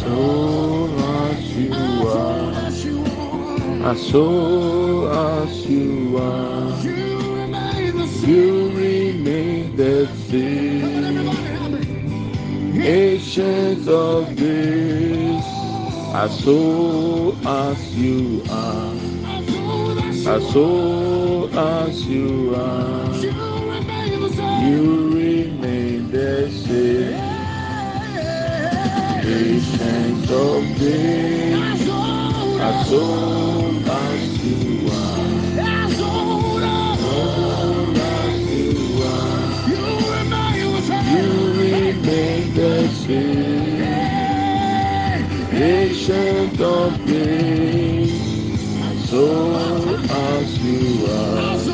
soul as you are, as soul as you are, you remain the same. Ancient of days, as soul as you are, as soul as you are, you Ancient of as old as you are, as old as you are, you remain the same. Ancient of as old as you are, as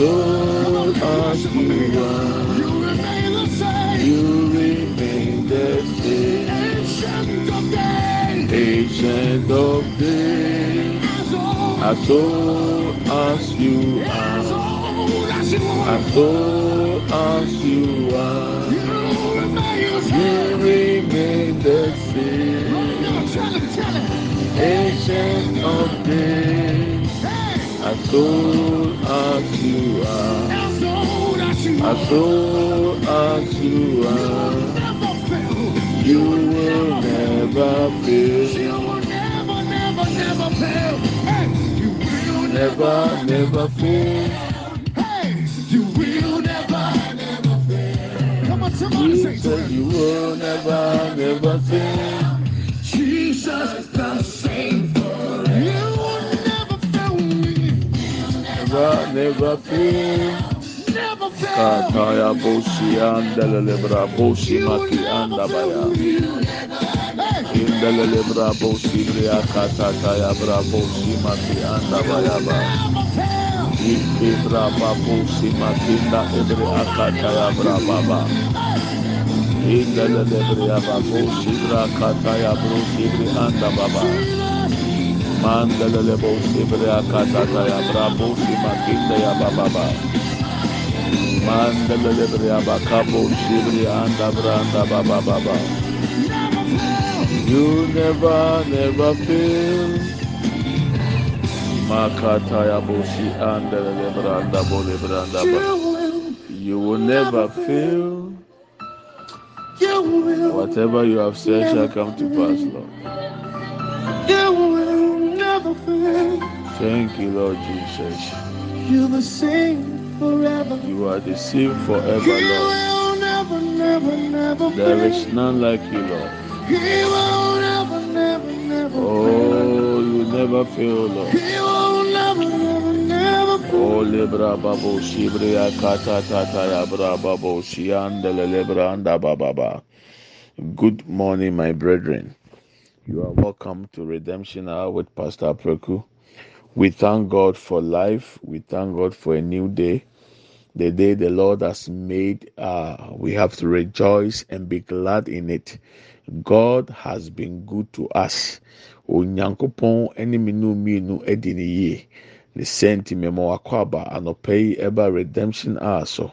old as you are, Ancient of days, as old as you are, as old as you are, you remain the same. Ancient of days, as old as you are, as old as you are, you will never fail, never, never fail. You will never, never fail. Come on, somebody say said you will never, never fail. Jesus the same forever. You will never fail me. Never, never fail. Never fail. Kataya boshi andele lebra boshi maki anda baya. Indele lebra boshi bria kataya bra boshi maki anda baya ba. Never fail. Ike bra ba boshi maki nda ebre akataya bra baba. Indele lebra ba boshi bra kataya boshi anda baba. Mandele le boshi bria kataya bra boshi maki nda ya baba ba. Mandele lebra ba kabo shibri anda branda baba baba. You never, never fail. Makata ya boshi anda le branda bole branda. You will. Never fail. Whatever you have said shall come to pass, Lord. You will never fail. Thank you, Lord Jesus. You're the same forever. You are the same forever, Lord. never, never, never There is none like you, Lord. He will never, never, never. Oh, you never fail, Lord. He will never, never, never fail. O lebra babo shibre akata tata ya bra babo shiandele lebra anda bababa. Good morning, my brethren. You are welcome to Redemption Hour with Pastor Preku. We thank God for life. We thank God for a new day. The day the Lord has made, uh, we have to rejoice and be glad in it. God has been good to us. Me no mmienu adi ne yie. Ne sɛnti mɛma wakɔ aba anɔpa yi ɛba redemption hour so.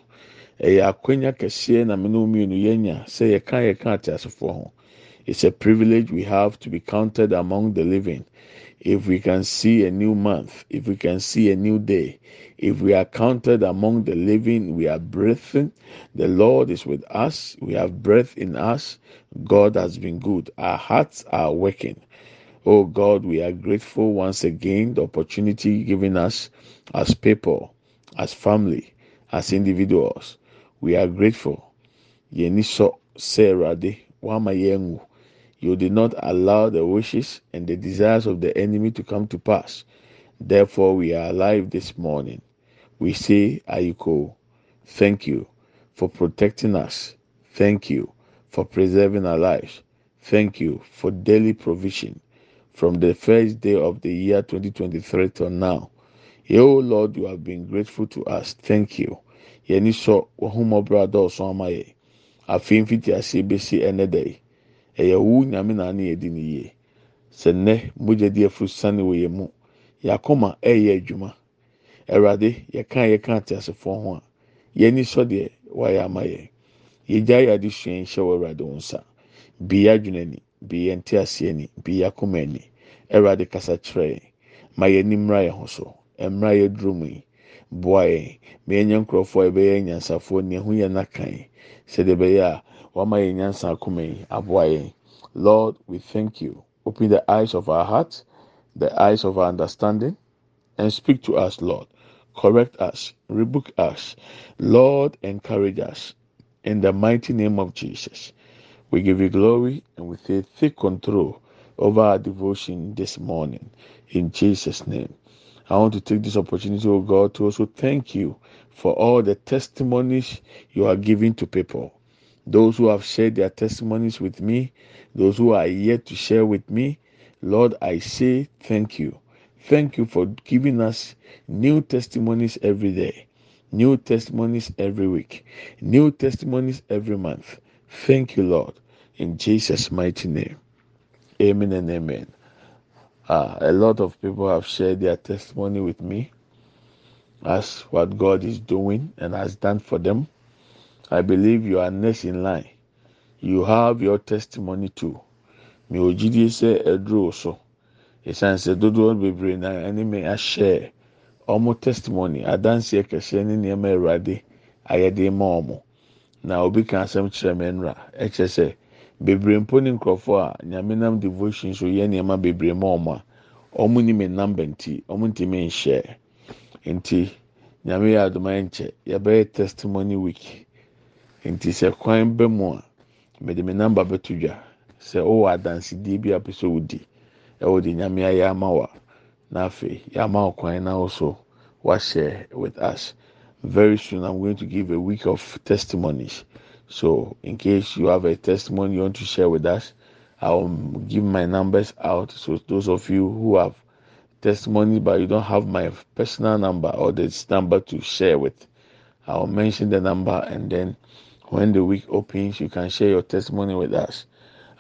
Ɛyɛ akwanya kɛseɛ na me no mmienu yɛnya sɛ yɛka yɛka ateasefoɔ ho. It's a privilege we have to be counted among the living. If we can see a new month, if we can see a new day, if we are counted among the living, we are breathing. The Lord is with us. We have breath in us. God has been good. Our hearts are working. Oh God, we are grateful once again the opportunity given us as people, as family, as individuals. We are grateful. Sɔ sɛ wama yɛn ngu. You did not allow the wishes and the desires of the enemy to come to pass. Therefore, we are alive this morning. We say, Ayiko, thank you for protecting us. Thank you for preserving our lives. Thank you for daily provision from the first day of the year 2023 till now. Oh Lord, you have been grateful to us. Thank you. Dɔɔso ama yɛ. Afei mfiti ase besi ɛnɛ da yi. Ɛyɛ wo nyame na ano yɛdi ne yie. Sɛ nnɛ mogya di afuru sane wɔ yɛn mu. Yɛakoma ɛyɛ adwuma. Awurade, yɛka yɛka ate asefoɔ ho a. Yɛni sɔ deɛ wayɛ ama yɛn. yɛgya yɛ adesua yi hyɛ wɔ awurade wo nsa bi yɛ adwene ni bi yɛ nte aseɛ ni bi yɛ akoma ni awurade kasa kyerɛ yɛn ma yɛn ani mmra yɛn ho so mmra yɛ duro mu yi boa yɛn ma yɛn nkurɔfoɔ a yɛbɛyɛ nyansafoɔ nea ho yɛ n'akan sɛdeɛ ɛbɛyɛ a wama yɛn nyansa yi aboa lord we thank you. Open the eyes of our heart the eyes of our understanding and speak to us lord. Correct us rebuke us. Lord encourage us. In the mighty name of jesus we give you glory and we say take control over our devotion this morning. In jesus name. I want to take this opportunity, oh God, to also thank you for all the testimonies you are giving to people. Those who have shared their testimonies with me, those who are yet to share with me, Lord, I say thank you. Thank you for giving us new testimonies every day, new testimonies every week, new testimonies every month. Thank you, Lord. In Jesus' mighty name. Amen and amen. Uh, a lot of people have shared their testimony with me as what God is doing and has done for them. I believe you are next in line. You have your testimony too. Mi ò jíde sɛ ɛduro so. Esan sɛ dodoɔ bebree na ɛne mi ahyɛ ɔmo testimony adanseɛ kɛseɛ ne nneɛma awurade ayɛde ma ɔmo. Na obi ka asɛm kyerɛ mi nwura ɛkyɛ sɛ bebree mpo ne nkurɔfoɔ a nyame nam devotion so yɛ nneɛma bebree ma ɔmo a ɔmo ni mi namba nti ɔmo ntumi nhyɛ. Nti nyame yɛ adoma nkyɛ yɛbɛyɛ testimony week. Nti sɛ kwan bɛ mu a mede me namba bɛto dwa. Sɛ ɔwɔ adansidie bi a pɛ sɛ odi ɛwɔ de nyame ayɛ ama wa na afei yɛama wo kwan na also wahyɛ with us. Very soon i'm going to give a week of testimonies. So in case you have a testimony you want to share with us i will give my numbers out. So those of you who have testimony but you don't have my personal number or this number to share with i'll mention the number and then when the week opens you can share your testimony with us.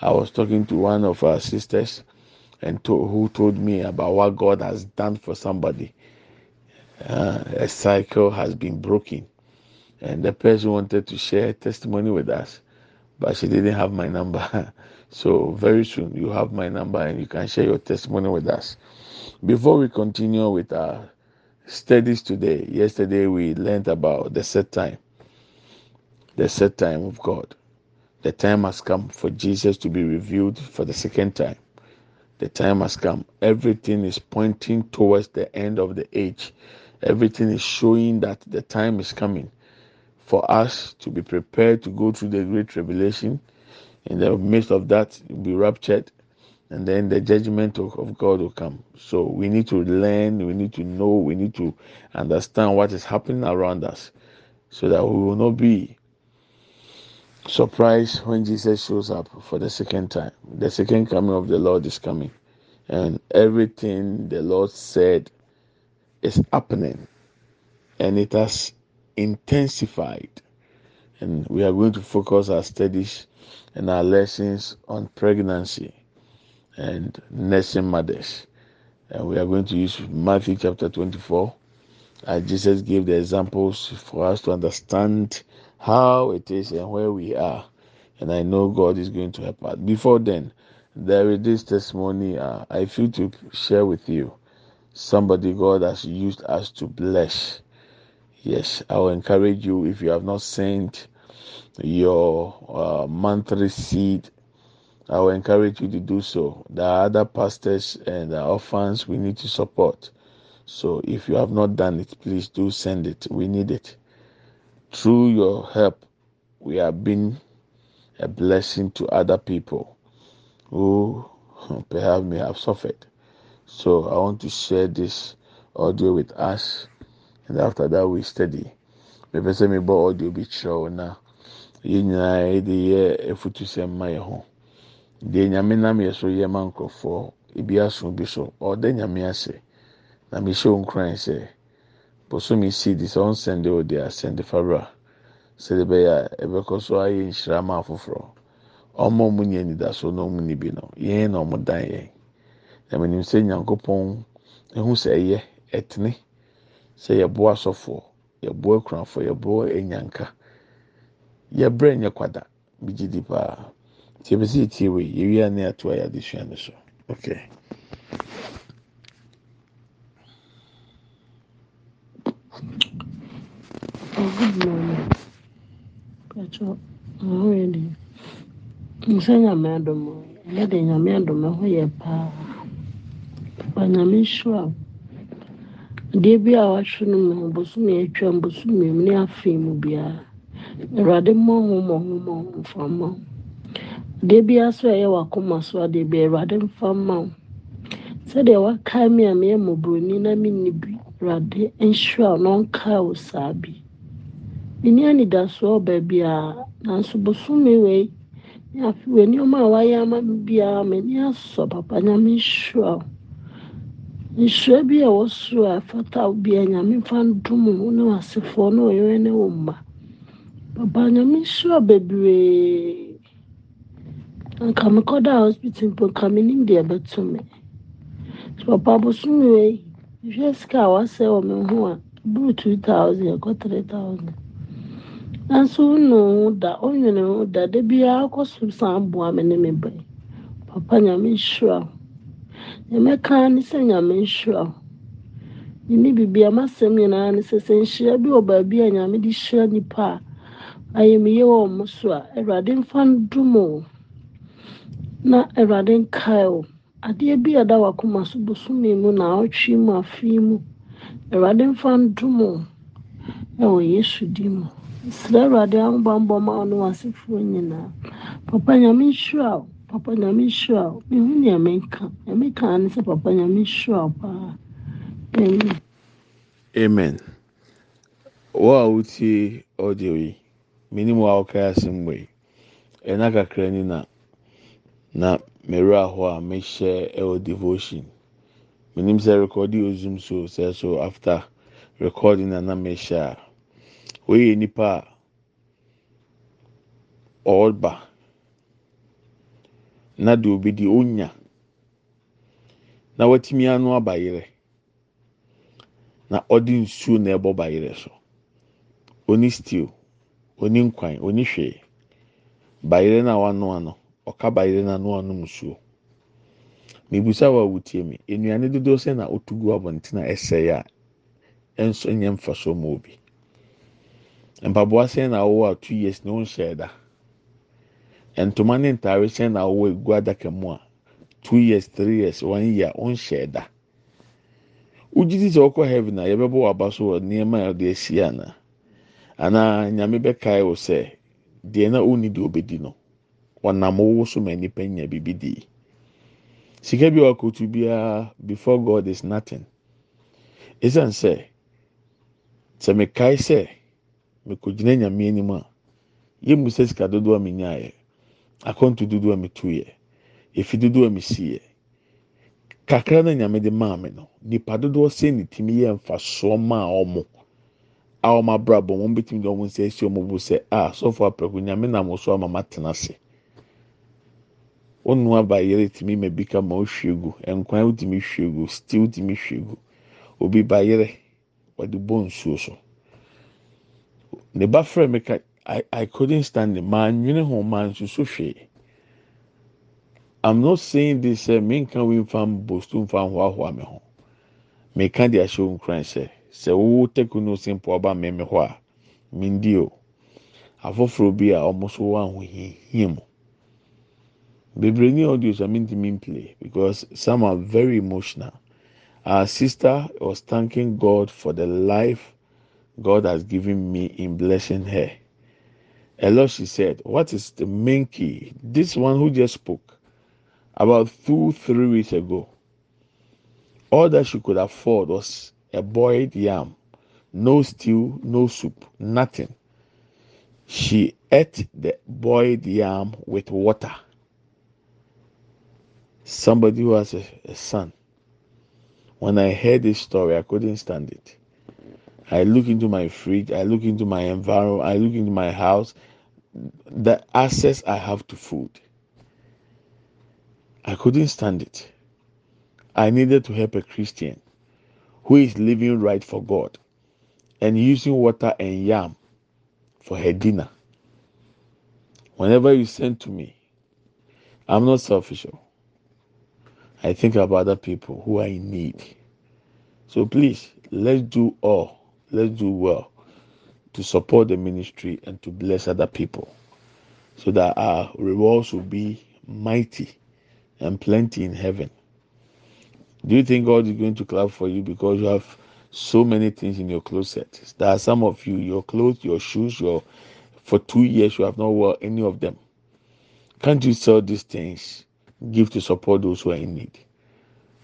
I was talking to one of our sisters and to, who told me about what god has done for somebody. Uh, a cycle has been broken. And the person wanted to share testimony with us but she didn't have my number. So very soon you have my number and you can share your testimony with us. Before we continue with our studies today yesterday we learned about the set time the set time of god the time has come for jesus to be revealed for the second time the time has come everything is pointing towards the end of the age everything is showing that the time is coming for us to be prepared to go through the great tribulation. In the midst of that, be raptured, and then the judgment of God will come. So we need to learn, we need to know, we need to understand what is happening around us so that we will not be surprised when Jesus shows up for the second time. The second coming of the Lord is coming, and everything the Lord said is happening, and it has intensified. And we are going to focus our studies and our lessons on pregnancy and nursing mothers. And we are going to use Matthew chapter 24, as Jesus gave the examples for us to understand how it is and where we are. And I know God is going to help us. Before then, there is this testimony uh, I feel to share with you. Somebody God has used us to bless. Yes, I will encourage you if you have not sent your uh, monthly seed, I will encourage you to do so. There are other pastors and uh, orphans we need to support. So if you have not done it, please do send it. We need it. Through your help, we have been a blessing to other people who perhaps may have suffered. So I want to share this audio with us, and after that we study. Mepɛ sɛ mebɔ audio bi kyerɛ wo na yɛn nyinaa yɛde yɛ efutusɛm ma yɛn ho. Deɛ nyame nam yɛ so yɛ ma nkurɔfoɔ ebi aso bi so ɔda nyame ase. Na mehyɛ bosomi seed sɛ ɔnsɛnde wo deɛ asɛnde fabra. Sɛdeɛ ɛbɛyɛ a ɛbɛkɔ so ayɛ nhyira ma afoforɔ. Ɔmo ɔmo nyɛ anidaso na ɔmo ni bi no. Yɛn na ɔmo dan yɛn. Na menim sɛ nyankopɔn ehu sɛ ɛyɛ ɛtene sɛ yɛboa asɔfoɔ yɛboa akunafoɔ yɛboa enyanka yɛbrɛ nyɛ kwada megye di paa yɛpɛ sɛ yɛtie wei yɛwie ne atoa yɛ adesua no so. Okay Oh. Nsa nyame adom ɛyɛ de nyame adom ɛho yɛ paa. Ba nyame hyira wo. Adeɛ bi a wahwɛ no mu bosomi atwa bosomi mmienu ne afei mu biara. Awurade mmɔ ho mmɔ ho mmɔ ho mfa mma wo. Adeɛ biara so a ɛyɛ w'akoma so adeɛ bi Awurade mfa mma wo. Sɛdeɛ wakae me a meyɛ mmɔborɔni na menni bi. Awurade nhyira na ɔnkae wo saa bi. Menni anidasoɔ wɔ baabi a nanso bosome wei ne afe wei nneɛma a wayɛ ama me biara m'ani asɔ papa nyame nhyira wo. Nhyira bi a ɛwɔ soro a ɛfata wo biara nyame mfa ndom wo ne w'asefoɔ ne wo yere ne wo mma. Papa nyame nhyira bebree. Anka mekɔdaa hospital mpo nka menim deɛ ɛbɛto me. Papa bosome wei mehwɛ sika a wasɛe wɔ me ho a ɛboro two thousand ɛkɔ three thousand. Nanso wonu wo ho da, wonwene wo ho da, da biara wokɔ so san boa me ne me ba. Papa nyame nhyira wo. Deɛ mɛka ne sɛ nyame nhyira wo. Menni biribi a m'asɛm nyinaa ne sɛ sɛ nhyira bi wɔ baabi a nyame de hyira nnipa a ayɛ me yie wɔ mo so a Awurade mfa ndom wo. Na Awurade nkae wo. Adeɛ bi a da w'akoma so bosome mu na ɔtwe mu afei mu. Awurade mfa ndom. Ɛwɔ Yesu di mu. srɛ Awurade ahobanbɔ ma ne w'asefoɔ nyinaa. Papa nyame nhyira wo. Papa nyame nhyira wo. Mehu nea menka. Nea meka ne sɛ papa nyame nhyira wo paa. Amen. amen wo a wotie ɔdeɛ yi menim wo a wokae asɛm yi ɛna kakra ni na na mmerɛ hɔ a mehyɛ ɛwɔ devotion. Menim sɛ record yi ozum so sɛ so after recording na na a woyɛ nipa a ɔreba na deɛ obedi onya. Na watumi ano aba yerɛ. Na ɔde nsuo na ɛbɔ ba yerɛ so. Oni stew oni nkwan oni hwee. Ba yerɛ na wanoa no ɔka ba yerɛ na no anom nsuo. Mibusa wa wotie mi nnuane dodoɔ sɛ na otu gu abɔnten a ɛsɛe a ɛnso nyɛ mfa so ma obi. Mpaboa sɛn na awowɔ a two years na ɔnhyɛ da. Ntoma ne ntaare sɛn na awowɔ egu adaka mu a two years three years one year ɔnhyɛ da. Wogye di sɛ ɔkɔ heaven a yɛbɛbɔ waba so wɔ nneɛma a ɔde asi ana anaa nyame bɛkae wo sɛ deɛ na ɔnni deɛ ɔbɛdi no? Ɔnam wo so ma nipa nya bibi di sika bi a wakotu biara before god is nothing. Esan sɛ sɛ mekae sɛ mekɔgyina nyame anim a yɛmu sɛ sika dodoɔ a menyaeɛ akɔnto dodoɔ a metuiɛ efi dodoɔ a mesiiɛ kakra na nyame de maa me no nipa dodoɔ sɛ ne timi yɛ mfasoɔ maa ɔmo. A ɔmo abrabɔ wɔn betumi de ɔmo nsa esi ɔmo bo sɛ a sɔfo apɛko nyame nam so ama ma tena ase. Wɔn nua bayerɛ tumi ma bi ka ma ohwie gu nkwan wotumi hwie gu stew tumi hwie gu obi bayerɛ wɔde bɔ nsuo so. Ne ba frɛ mi ka i i couldn't stand it. Maa nwene ho maa nsusu hwee. I'm not saying this sɛ mi nka wi nfa bostu nfa ahoahoa mi ho. Mi ka de ahyɛ nkran sɛ sɛ wowo tekunu simple ɔba mmɛmɛ hɔ a mi ndi o. Afoforɔ bi a wɔn nso wɔ ahohiahia mu bebree ni audios mean mi ntumi play because some are very emotional. Our sister was thanking god for the life god has given me in blessing her. A lot she said what is the main key? This one who just spoke about two three weeks ago. All that she could afford was a boiled yam no stew no soup nothing. She ate the boiled yam with water somebody who has a, a son. When i heard this story i couldn't stand it. I look into my fridge i look into my environment i look into my house the access i have to food. I couldn't stand it. I needed to help a christian who is living right for god and using water and yam for her dinner. Whenever you send to me, I'm not selfish. Oh. I think about other people who are in need. So please, let's do all, let's do well to support the ministry and to bless other people so that our rewards will be mighty and plenty in heaven. Do you think God is going to clap for you because you have so many things in your closet? There are some of you, your clothes, your shoes, your for two years you have not worn any of them. Can't you sell these things? Give to support those who are in need.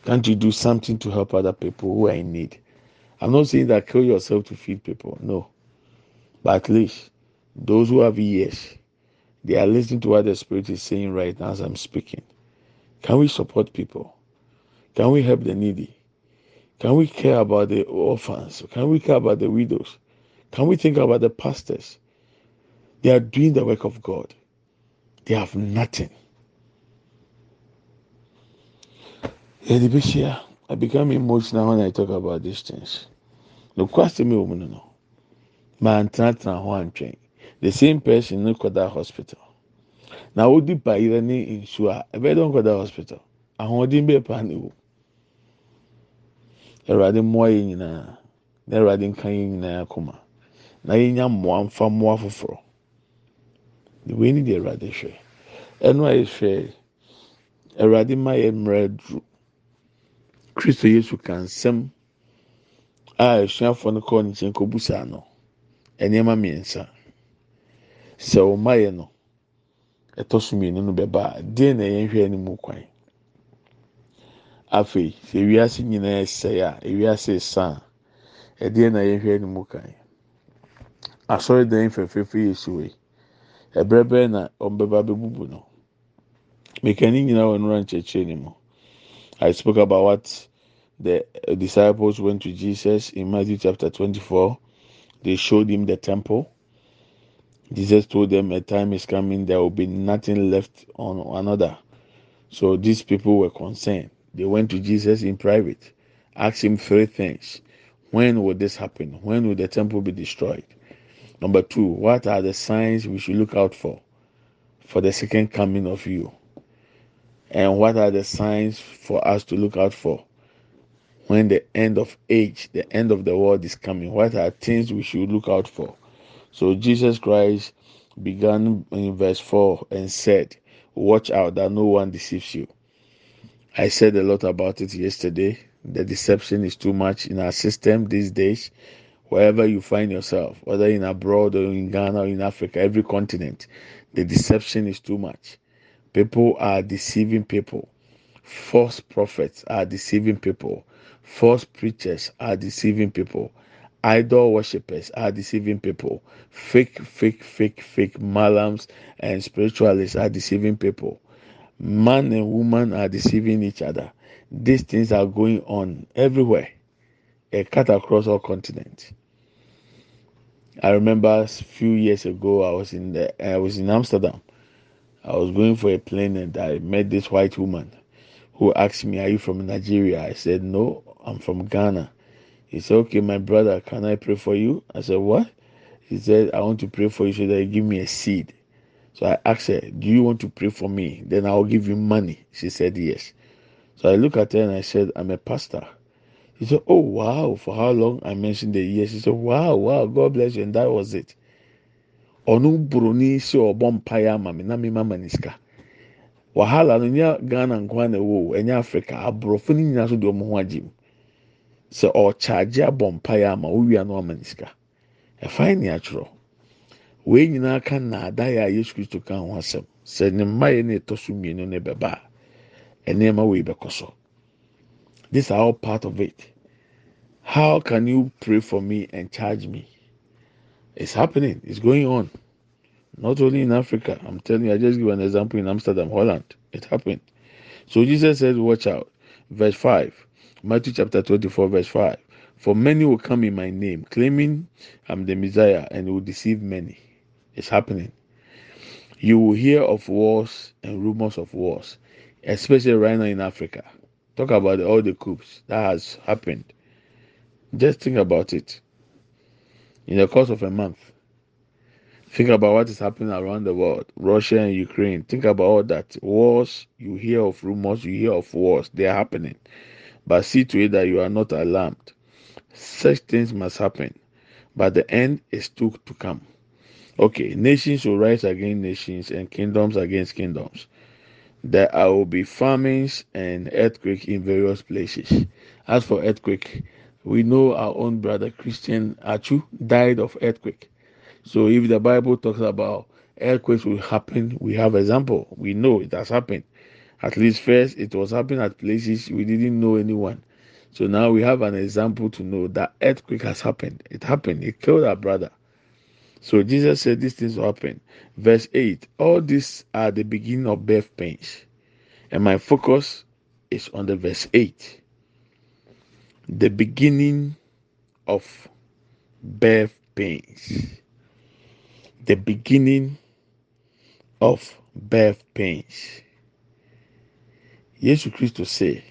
Can't you do something to help other people who are in need? I'm not saying that kill yourself to feed people, no. But at least those who have ears, they are listening to what the Spirit is saying right now as I'm speaking. Can we support people? Can we help the needy? Can we care about the orphans? Can we care about the widows? Can we think about the pastors? They are doing the work of God. They have nothing. Bɛhyia, I become emotional when I talk about these things. No question me woman no. Mantenatena ho antwɛn. The same person no kɔda hospital. Na wodi bayerɛ ne nsuo a ɛbɛyɛ dɛ nkɔda hospital. Ahoɔden bɛyɛ paa na ewu. Awurade mmoa yɛn nyinaa. Na Awurade nka yɛn nyinaa akoma. Na yɛnya mmoa mfa mmoa foforɔ. Wei ni deɛ Awurade hwɛ. Ɛno a yɛhwɛ Awurade ma yɛ mmerɛ duru. Kristo Yesu ka nsɛm a asuafoɔ no kɔɔ ne nkyɛn kɔbusa no. Nneɛma mmiɛnsa. Sɛ ɔma yɛ no, ɛtɔ so mmienu no bɛba deɛ na yɛnhwɛ anim kwan. Afei, sɛ ewiase nyinaa sɛe a, ewiase sa a, ɛdeɛ na yɛnhwɛ anim kwan. Asɔredan fɛfɛɛfɛ yɛ si yi. Ɛbrɛ na ɔmbɛba abɛbubu no. Meka ne nyinaa wɔ nwura nkyerɛkyerɛ ne mu. I spoke about what the disciples went to Jesus in Matthew chapter 24. They showed him the temple. Jesus told them, A time is coming, there will be nothing left on another. So these people were concerned. They went to Jesus in private, asked him three things. When will this happen? When will the temple be destroyed? Number two, what are the signs we should look out for for the second coming of you? And what are the signs for us to look out for when the end of age, the end of the world is coming? What are things we should look out for? So Jesus Christ began in verse 4 and said, Watch out that no one deceives you. I said a lot about it yesterday. The deception is too much in our system these days. Wherever you find yourself, whether in abroad or in Ghana or in Africa, every continent, the deception is too much. People are deceiving people. False prophets are deceiving people. False preachers are deceiving people. Idol worshippers are deceiving people. Fake, fake, fake, fake malams and spiritualists are deceiving people. Man and woman are deceiving each other. These things are going on everywhere. A cut across all continents. I remember a few years ago I was in the I was in Amsterdam. I was going for a plane and I met this white woman who asked me, Are you from Nigeria? I said, No, I'm from Ghana. He said, Okay, my brother, can I pray for you? I said, What? He said, I want to pray for you so that you give me a seed. So I asked her, Do you want to pray for me? Then I'll give you money. She said, Yes. So I looked at her and I said, I'm a pastor. He said, Oh, wow. For how long? I mentioned the years. He said, Wow, wow. God bless you. And that was it. Ɔno buroni sɛ ɔbɔ mpaeɛ ama me na me mama ne sika. Wahala no nyɛ Ghana nkoa na ɛwɔ ɛnyɛ Africa. Aborɔfo no nyinaa so de wɔn ho agye mu. Sɛ ɔkyagye abɔ mpaeɛ ama owia no ama ne sika. Ɛfae ne atwerɛ. Wei nyinaa ka nnaadaeɛ a Yesu Kristo ka ho asɛm. Sɛ ne mmaeɛ no ɛtɔ so mmienu no bɛba a, nneɛma wei bɛkɔ so. These are all part of it. How can you pray for me and charge me? It's happening. It's going on. Not only in Africa. I'm telling you, I just give an example in Amsterdam, Holland. It happened. So Jesus said, Watch out. Verse 5. Matthew chapter 24, verse 5. For many will come in my name, claiming I'm the Messiah, and will deceive many. It's happening. You will hear of wars and rumors of wars, especially right now in Africa. Talk about all the coups that has happened. Just think about it. In the course of a month, Think about what is happening around the world, Russia and Ukraine. Think about all that wars. You hear of rumors, you hear of wars. They are happening, but see to it that you are not alarmed. Such things must happen, but the end is still to come. Okay, nations will rise against nations and kingdoms against kingdoms. There will be famines and earthquake in various places. As for earthquake, we know our own brother Christian Atsu died of earthquake. So if the Bible talks about earthquakes will happen, we have example. We know it has happened. At least first, it was happening at places we didn't know anyone. So now we have an example to know that earthquake has happened. It happened. It killed our brother. So Jesus said these things will happen. Verse 8 All these are the beginning of birth pains. And my focus is on the verse 8. The beginning of birth pains. The beginning of birth pains. Yesu Kristo sɛ,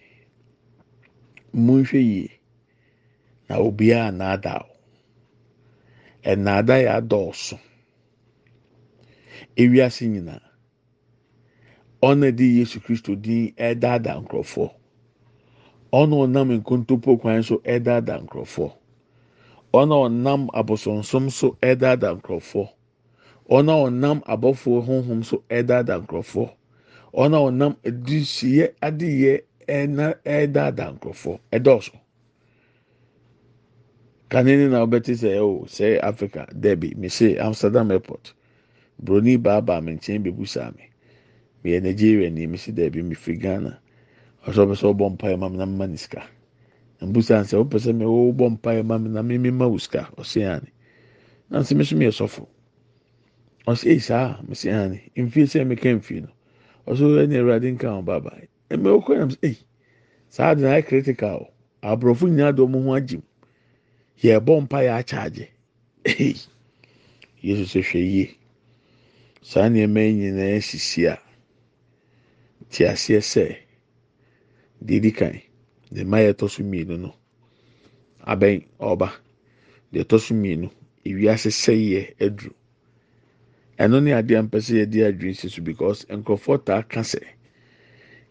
monhwɛ yie na obiara nnaadaa wo. Ɛnnaada yɛ adɔɔso. Ewiase nyinaa. Ɔna di Yesu Kristo din ɛdaadaa nkurɔfoɔ. Ɔna ɔnam nkontompo kwan so ɛdaadaa nkurɔfoɔ. Ɔna ɔnam abosonsom so ɛdaadaa nkurɔfoɔ. Ɔna ɔnam abɔfoɔ honhom so ɛdaadaa nkurɔfoɔ. Ɔna ɔnam adusuyɛ adeyɛ ɛna ɛdaadaa nkurɔfoɔ. Ɛdɔɔso. kanene na ɔbɛte sɛ ɛwɔ sɛ africa debi mese amsterdam airport broni baaba me nkyɛn bebusa me meyɛ nigeria ni mese debi mefiri ghana ɔsɛ ɔpɛ sɛ ɔbɔ mpaeɛ ma me na mma ne sika. Mbusa sɛ ɔpɛ sɛ me ɔbɔ mpaeɛ ma me na me me ma wo sika. Ɔsɛ ani na nse me so me yɛ sɔfo. Ɔsɛ eyi saa mese ani mfie sɛ meka mfie no. Ɔsɛ ɛni awurade nka ho baaba ɛmɛ okɔ yam sɛ eyi saa de na ayɛ critical aborɔfo nyinaa de ɔmo ho agye mu yɛbɔ mpa yɛ akyagye yesu sɛ hwɛ yie. Saa nneɛma yi nyinaa sisi a te aseɛ sɛ deɛ di kan deɛ mma yɛ ɛtɔ so mmienu no abɛn ɔba. Deɛ ɛtɔ so mmienu ewiase sɛyɛ aduru. Ɛno ne adeɛ mpɛ sɛ yɛde adwene si so because nkurɔfoɔ taa ka sɛ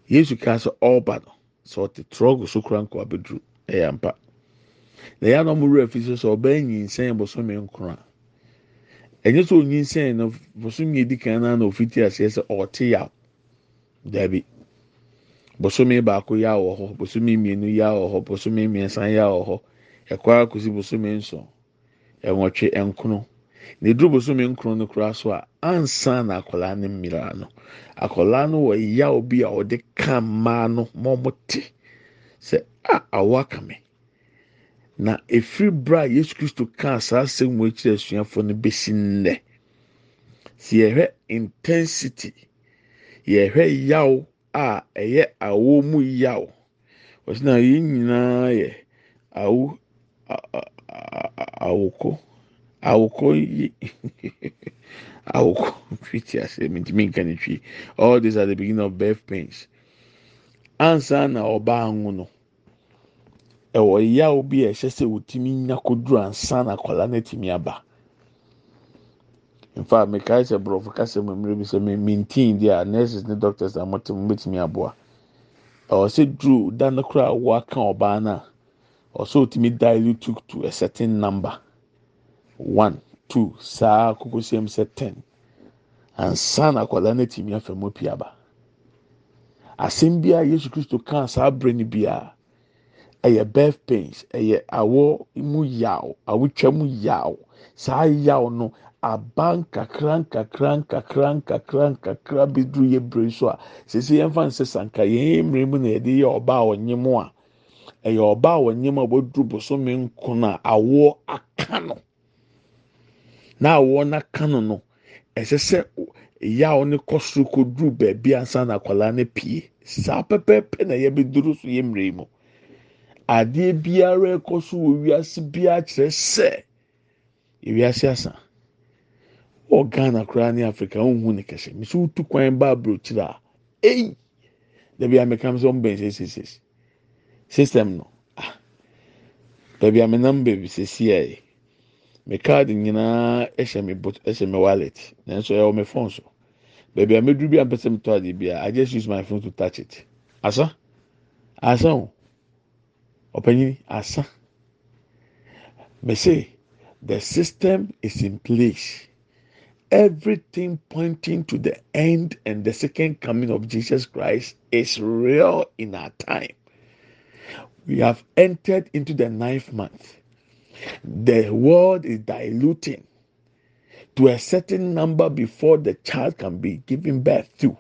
yesu kaa sɛ ɔba no sɛ ɔte trɔgo so kora nkɔ abɛduru ɛyɛ ampa. Na ya na ɔmo wura fi so sɛ ɔbɛn nyinsɛn bosome nkora ɛnyɛ sɛ onyinsɛn no bosome edi kan na na ofiti aseɛ sɛ ɔte yaw dabi bosome baako yaw wɔ hɔ. Bosome mmienu yaw wɔ hɔ. Bosome mmiɛnsa yaw wɔ hɔ. Ɛkɔ akosi bosome nson ɛnwɔtwe ɛnkono na eduru bosome nkron no kora so a ansa na akwadaa no mmira no akwadaa no wɔ yaw bi a ɔde ka mmaa no ma ɔmo te sɛ a awo aka me. na efiri bere a yesu kristo kaa saa asɛm wɔ akyire asuafoɔ no besi nnɛ si yɛhwɛ intensity yɛhwɛ yaw a ɛyɛ awo mu yaw. Wɔsi na yɛn nyinaa yɛ awo awoko. Awoko yi awoko. Fiti ase mintimi nka ne twi all these are the beginning of birth pains. Ansa na ɔbaa ho no. ɛwɔ yaw bi a ɛhyɛ sɛ wotumi nya koduro ansa na akwadaa no atumi aba nfa mekae sɛ borɔfo kasa mu mmerɛ bi sɛ mintin deɛ a nurses ne doctors a wɔte mu betumi aboa ɛwɔ sɛ duro da no koraa a wɔaka ɔbaa no a ɔsɛ otumi dilute to a certain number. One two saa koko siam sɛ ten. Ansa na akwadaa no atumi afa mu pii aba asɛm bi a yesu kristo kaa saa abere no biara. ɛyɛ birth pains ɛyɛ awɔ mu yaw awotwa mu yaw saa yaw no aba nkakra nkakra nkakra nkakra nkakra bi duru yɛ bere so a. Sisi yɛn fa nsɛ sanka yɛn mmerɛ mu na yɛde yɛ ɔbaa a ɔnyem a ɛyɛ ɔbaa a ɔnyem a wɔduru bosome nkron a awoɔ aka no. Na awoɔ n'aka no no ɛsɛ sɛ yaw no kɔ soro kɔ duru beebi ansa na akwadaa no pie. Saa pɛpɛɛpɛ na yɛbɛduru so yɛ mmerɛ mu. adeɛ biara ɛkɔ so wɔ wiase biara kyerɛ sɛ ewiase asa. Wɔ ghana koraa ne africa ohun ne kɛse. Mesi wotu kwan ba aburokyire a eyi! Dabi ameka sɛ ɔmo bɛn sɛsɛsɛ system no ah! Dabi amenam baabi sɛsi a yi me card nyinaa ɛhyɛ me bot ɛhyɛ me wallet nanso ɛwɔ me phone so. Baabi a meduru bi a mpɛ sɛ me tɔ ade bi a i just use my phone to touch it. Asa? Asa o ɔpanyin asa. Me say the system is in place everything pointing to the end and the second coming of Jesus Christ is real in our time. We have entered into the ninth month. The world is diluting to a certain number before the child can be given birth to.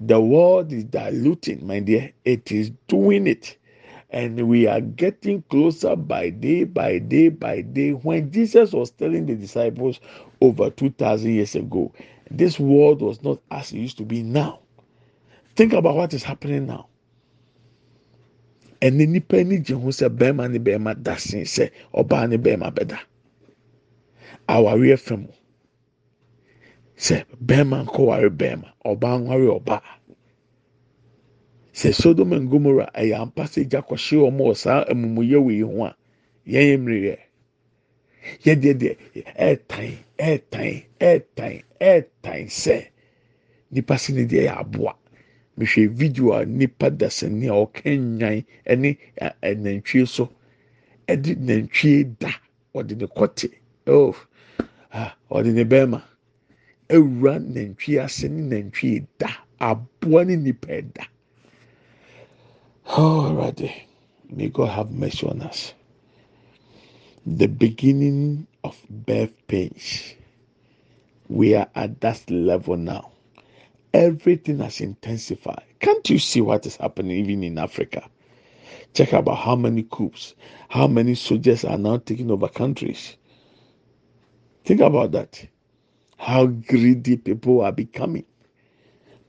The world is diluting, my dear. It is doing it. And we are getting closer by day by day by day. When Jesus was telling the disciples over 2,000 years ago, this world was not as it used to be now. Think about what is happening now. ɛne nipa ani gye ho sɛ bɛrima ne bɛrima da sen sɛ ɔbaa ne bɛrima bɛda awareɛ fam sɛ bɛrima nkɔware bɛrima ɔbaa nware ɔbaa sɛ sodom and gomora ɛyɛ ampa sɛ gya kɔhye wɔn wɔ saa amumuyɛ wɔ yi ho a yɛn yɛ mmiri yɛ yɛdeɛ deɛ ɛɛtan ɛɛtan ɛɛtan ɛɛtan sɛ nipa si ne deɛ yɛ aboa. Mehwɛ video a nipa dasani a ɔka nyan ɛne nantwie so. Ɛde nantwie da. Ɔde ne kɔte. Oh ah ɔde ne bɛrima. Ewura nantwie ase ne nantwie da. Aboa ne nipa da already may God have mercy on us the beginning of birth pains we are at that level now everything has intensified. Can't you see what is happening even in Africa? Check about how many coups, how many soldiers are now taking over countries. Think about that. How greedy people are becoming.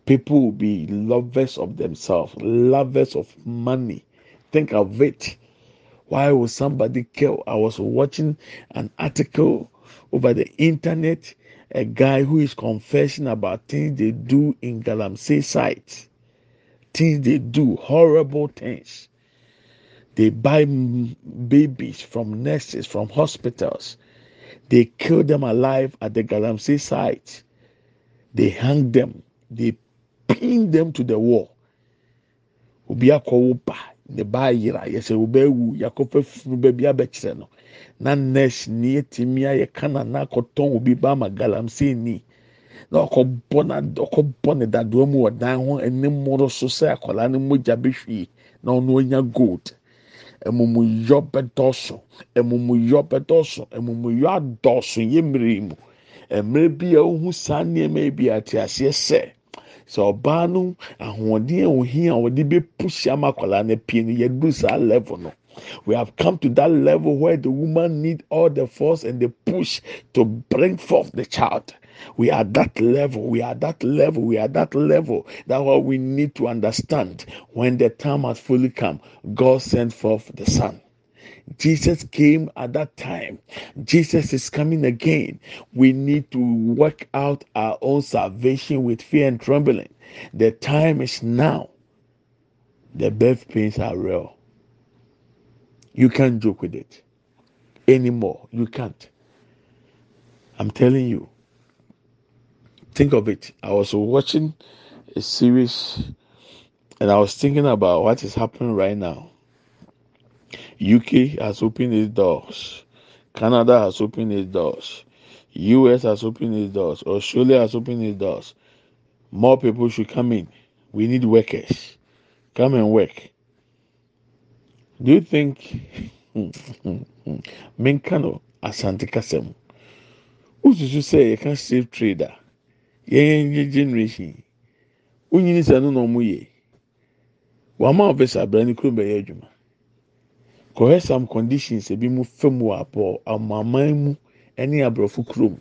People will be lovers of themselves, lovers of money. Think of it. Why would somebody kill? I was watching an article over the internet a guy who is confessing about things they do in Galamsey sites, things they do, horrible things. They buy babies from nurses, from hospitals. They kill them alive at the Galamsey site. They hang them. They pin them to the wall. Obi akɔwo ba ne ba ayira yɛsɛ obi ewu yakɔfɛ funu baabi abɛkyerɛ no. Na nurse ni etimi ayɛ kana na akɔtɔn obi ba ama galamsey ni. Na ɔkɔbɔ na ɔkɔbɔ ne dadoa mu wɔ dan ho anim moro so sɛ akwadaa no mogya behwie na ɔno onya gold. Amumuyɔ bɛdɔɔso amumuyɔ bɛdɔɔso amumuyɔ adɔɔso yɛ mmiri mu. Mmerɛ bi a ohun saa nneɛma bi ate aseɛ sɛ sɛ ɔbaa no ahoɔden a ohia a ɔde bɛ push ama akwadaa no pie no saa level no. We have come to that level where the woman need all the force and the push to bring forth the child. We are that level. We are that level. We are that level. That's what we need to understand. When the time has fully come, God sent forth the Son. Jesus came at that time. Jesus is coming again. We need to work out our own salvation with fear and trembling. The time is now. The birth pains are real. You can't joke with it anymore. You can't. I'm telling you. Think of it. I was watching a series and I was thinking about what is happening right now. UK has opened its doors. Canada has opened its doors. US has opened its doors. Australia has opened its doors. More people should come in. We need workers. Come and work. Do you think Menkano Asante Kasem? Who should you say you can save trader? Yẹn generation. Wọ́n yìí ní sẹ́nu náà mú yẹ. Wàá máa bẹ̀sẹ̀ abẹ́rẹ́ ní kúrò bẹ̀yẹ kɔhɛ some conditions ebi mu fam wɔ abɔ amaman mu ɛne aborɔfo kurom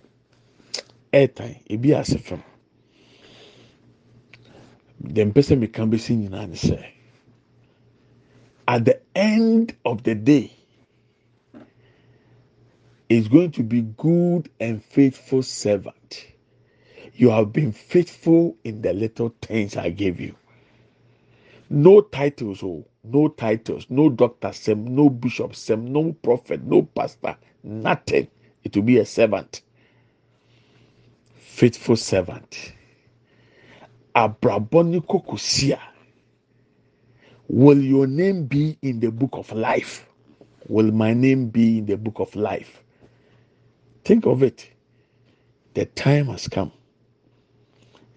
ɛɛtan ebi ase fam dɛm pɛ sɛ meka bɛsi nyinaa ne sɛ at the end of the day is going to be good and faithful servant. You have been faithful in the little things I gave you. No titles, oh, no titles, no doctor, sem, no bishop, sem, no prophet, no pastor, nothing, It will be a servant, faithful servant. Abraboni kokusia. Will your name be in the book of life? Will my name be in the book of life? Think of it. The time has come.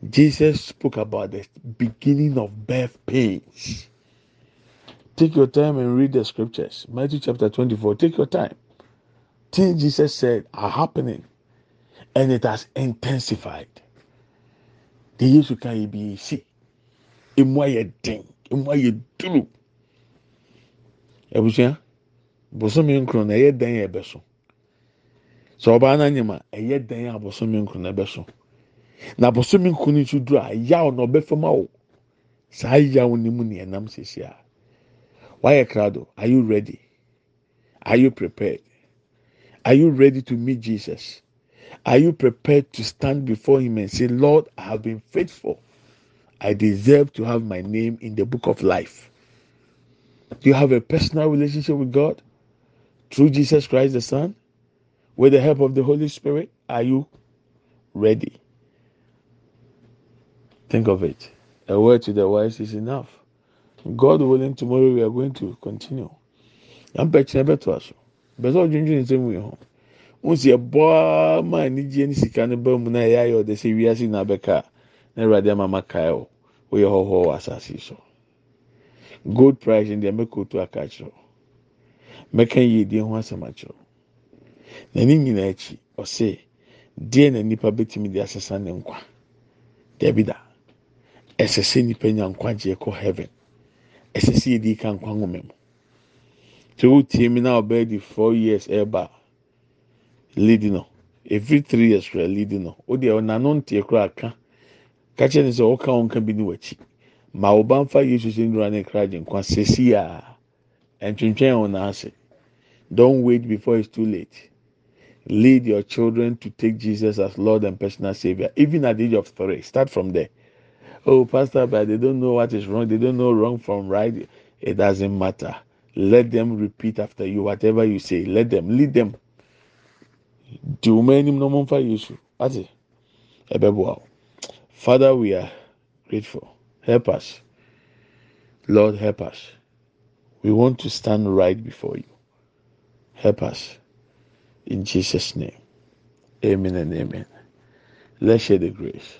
Jesus spoke about the beginning of birth pains. Take your time and read the scriptures. Matthew chapter 24. Take your time. Things Jesus said are happening and it has intensified. The Yesu kan yi bi esi. Emu ayɛ den. Emu ayɛ duru. Ebusua. Bosomi nkron na ɛyɛ den yɛ bɛ so. Sɛ ɔbaa n'anyim a ɛyɛ na ɛbɛ. Na bosomi nkron nso duru a yaw na ɔbɛfam awo. Saa yaw. Wayɛ krado. Are you ready? Are you prepared? Are you ready to meet Jesus? Are you prepared to stand before Him and say, Lord, I have been faithful. I deserve to have my name in the book of life. Do you have a personal relationship with God through Jesus Christ the Son? With the help of the Holy Spirit, are you ready? Think of it. A word to the wise is enough. God willing, tomorrow we are going to continue. Yampa kyerɛ bɛto aso. Bɛsɛ ɔdwendwen nsɛm wei ho. Wosi ɛbɔa ma anigye ne sika ne ba mu na ɛyɛ ayɛ ɔde sɛ wiase na abɛka na awurade ama ma kae o. Woyɛ hɔhɔ wɔ asase so. Gold price in deɛ mɛka otu aka akyerɛ. Mɛka yie die ho asɛm akyerɛ. N'ani nyinaa akyi, ɔse, deɛ na nipa bɛtumi de asesa ne nkwa. Dabi da, ɛsɛ sɛ nipa nya nkwagyeɛ kɔ heaven. Ɛsɛ sɛ yɛdi ka nkwa nwoma mu. Tí o tie mi na ɔbɛyɛ di four years ɛɛba leadi no. Every three years kura leadi no. O deɛ ɔnano nteɛ kura aka. Kakyɛ ne sɛ ɔka ɔnka bi ne w'akyi. Ma ɔba nfa yesu sɛ nura ne kra gye nkwa. Sɛsi a ntwentwɛn wɔn n'ase. Don't wait before it's too late. Lead your children to take jesus as lord and personal savior even at the age of three. Start from there oh pastor but they don't know what is wrong. They don't know wrong from right. It doesn't matter. Let them repeat after you whatever you say. Let them. Lead them. Father we are grateful. Help us. Lord help us. We want to stand right before you. Help us. In jesus name. Amen and amen. Let's share the grace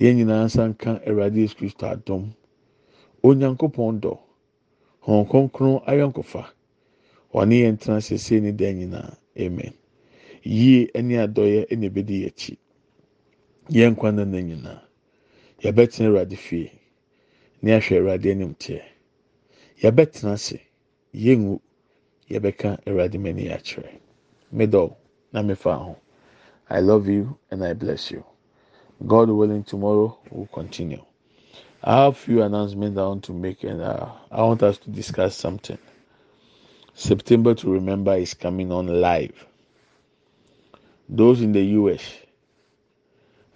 Yɛn nyinaa nsa nka Awurade Yesu Kristo adom. Onyankopɔn dɔ. Hɔn kronkron ayɔnkofa. Ɔne yɛn tena sese ne dan nyinaa. Amen. Yie ne adɔyɛ na ebedi yɛn akyi. Yɛn nkwa nna nyinaa. Yɛbɛtena Awurade fie. Ne ahwɛ Awurade anim teɛ. Yɛbɛtena ase. Yɛngu. Yɛbɛka Awurade m'ani akyerɛ. Medɔw na mefa ho. I love you and I bless you. God willing, tomorrow we'll continue. I have few announcements I want to make, and uh, I want us to discuss something. September to remember is coming on live. Those in the US,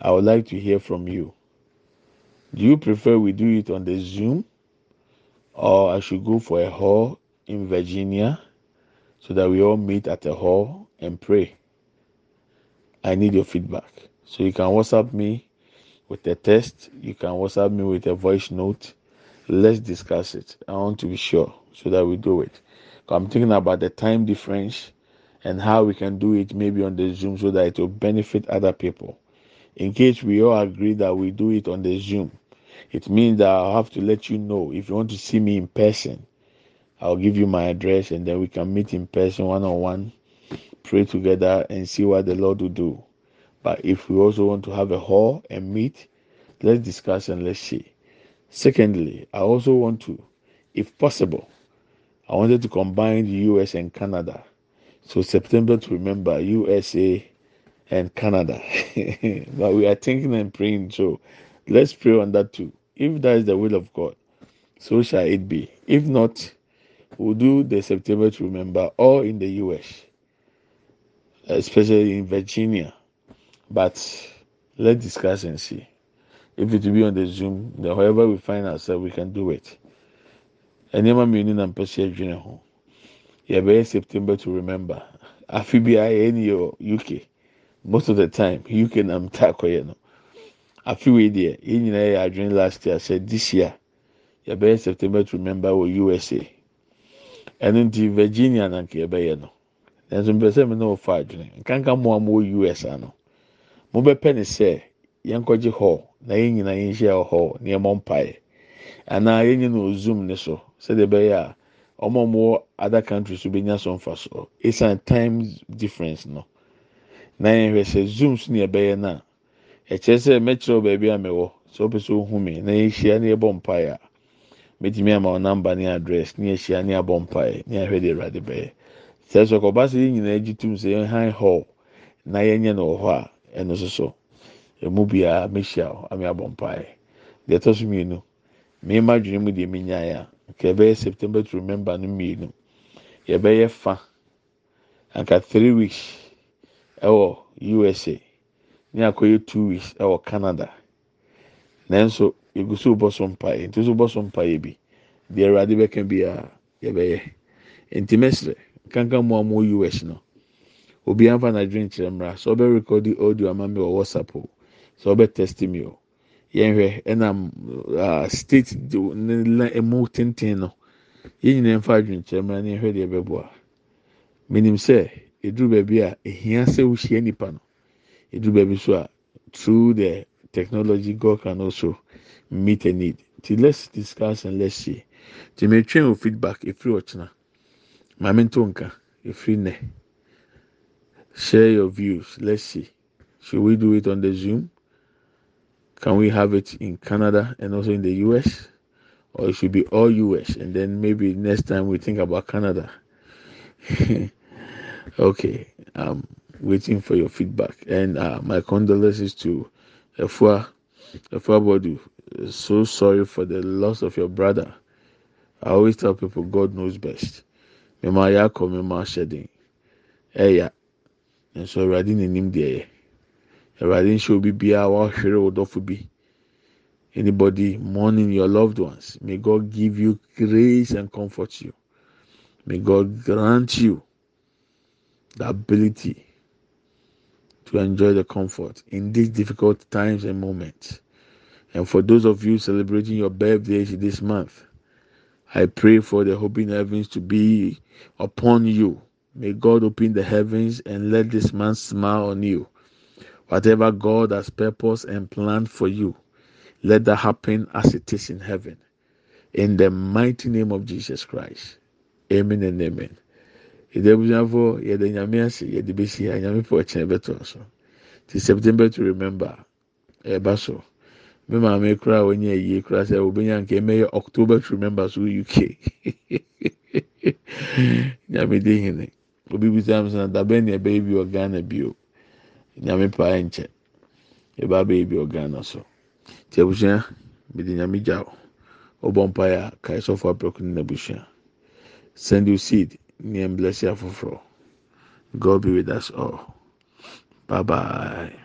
I would like to hear from you. Do you prefer we do it on the Zoom, or I should go for a hall in Virginia so that we all meet at a hall and pray? I need your feedback. So you can WhatsApp me with a text. You can WhatsApp me with a voice note. Let's discuss it. I want to be sure so that we do it. I'm thinking about the time difference and how we can do it maybe on the Zoom so that it will benefit other people. In case we all agree that we do it on the Zoom, it means that I'll have to let you know if you want to see me in person. I'll give you my address and then we can meet in person one on one, pray together, and see what the Lord will do. But if we also want to have a hall and meet, let's discuss and let's see. Secondly, I also want to, if possible, I wanted to combine the US and Canada So September to remember USA and Canada. but we are thinking and praying. So let's pray on that too. If that is the will of God, so shall it be. If not, we'll do the September to remember all in the US, especially in Virginia. But let's discuss and see. If it will be on the Zoom, then however we find ourselves, we can do it. nneɛma mmienu na mpɛ sɛ adwene ho yɛbɛyɛ september to remember. Afi bi a uk most of the time uk na mta akɔyɛ no afi wei deɛ yɛn nyinaa yɛ last year sɛ this year yɛbɛyɛ september to remember wɔ usa ɛno nti virginia na nka yɛbɛyɛ no nanso mpɛ sɛ mi na ɔfa adwene nkanka mu a mo wɔ us ano mo bɛpɛ ne sɛ yɛn kɔgye hall na yɛn nyinaa yɛn hyia wɔ hall na yɛn mɔ mpaeɛ. Anaa yɛn nyinaa wɔ zoom ne so sɛdeɛ ɛbɛyɛ a wɔn a wɔwɔ other countries so bɛnya so mfa so. Esan time difference no. Na yɛn hwɛ sɛ zoom so ne ɛbɛyɛ no a ɛkyerɛ sɛ mɛkyerɛw baabi a mɛwɔ sɛ ɔpɛ sɛ ohu mi na yɛhyia na yɛbɔ mpaeɛ a mɛtumi ama wɔn namba ne address ne yɛhyia ne abɔ mpaeɛ ne yɛhwɛ deɛ ɛwurade bɛyɛ. Sɛ ɔkɔba sɛ yɛn nyinaa gye tum sɛ yɛn han hall na yɛnyɛ no hɔ ɛno nso so. Emu biara mɛhyia hɔ ame abɔ mpaeɛ deɛ ɛtɔ so mmienu mmarima adwene mu deɛ menyaeɛ a nka yɛbɛyɛ september to remember no mmienu. Yɛbɛyɛ fa. Anka three weeks ɛwɔ usa ne akɔyɛ two weeks ɛwɔ canada. Nanso yɛgu so bɔ so mpaeɛ nti so bɔ so mpaeɛ bi deɛ awurade bɛka biara yɛbɛyɛ. Nti mɛsrɛ kankan mu a mo us no obiara nfa n'adwene kyerɛ mmra sɛ ɔbɛ record audio ama mi wɔ whatsapp o sɛ ɔbɛ test mi o. Yɛnhwɛ ɛnam uh, state ne la emu tenten no. Yɛn nyinaa nfa adwenkyerɛ mmra ne yɛhwɛ deɛ ɛbɛboa. Menim sɛ eduru baabi a ehia sɛ wohyia nipa no. Eduru baabi so a through the technology god can also meet a need. Ti let's discuss and let's see. Ti me twɛn o feedback efiri ɔkyena. Maame nto nka efiri nnɛ share your views let's see should we do it on the zoom. Can we have it in Canada and also in the US? Or it should be all US and then maybe next time we think about Canada. okay, I'm waiting for your feedback. And uh, my condolences to Efua, Efua Bodu. So sorry for the loss of your brother. I always tell people God knows best. Mema mema. Eya. And so radin nim deɛ awurade nhyɛ obi biara wahwere wo dɔfo bi. Anybody mourning your loved ones may god give you grace and comfort you. May god grant you the ability to enjoy the comfort in these difficult times and moments. And for those of you celebrating your birthdays this month i pray for the hope in heavens to be upon you may god open the heavens and let this man smile on you Whatever God has purposed and planned for you, let that happen as it is in heaven. In the mighty name of Jesus Christ. Amen and amen. Yɛde abusuafo yɛde nyame ase yɛde besi ha nyame pɔ ɛkyɛn bɛtɔ so. Ti September to remember eh, ɛba so. Me maame kura a onye yie kura sɛ obenya nke ɛmɛyɛ October to remember so UK. nyame de hene. Obi bisa mi sɛ dabɛn na ɛbɛyɛ bi wɔ Ghana bio. nyame pa nkyɛ. Yɛba abɛyɛ bi ɔghana so. Tí abusua mede nyame gya o ɔbɔ mpaeɛ a kae sɔfo apɛko ne n'abusua. Send you seed. Ne ɛmblɛsi afoforɔ. God be with us all. Bye bye.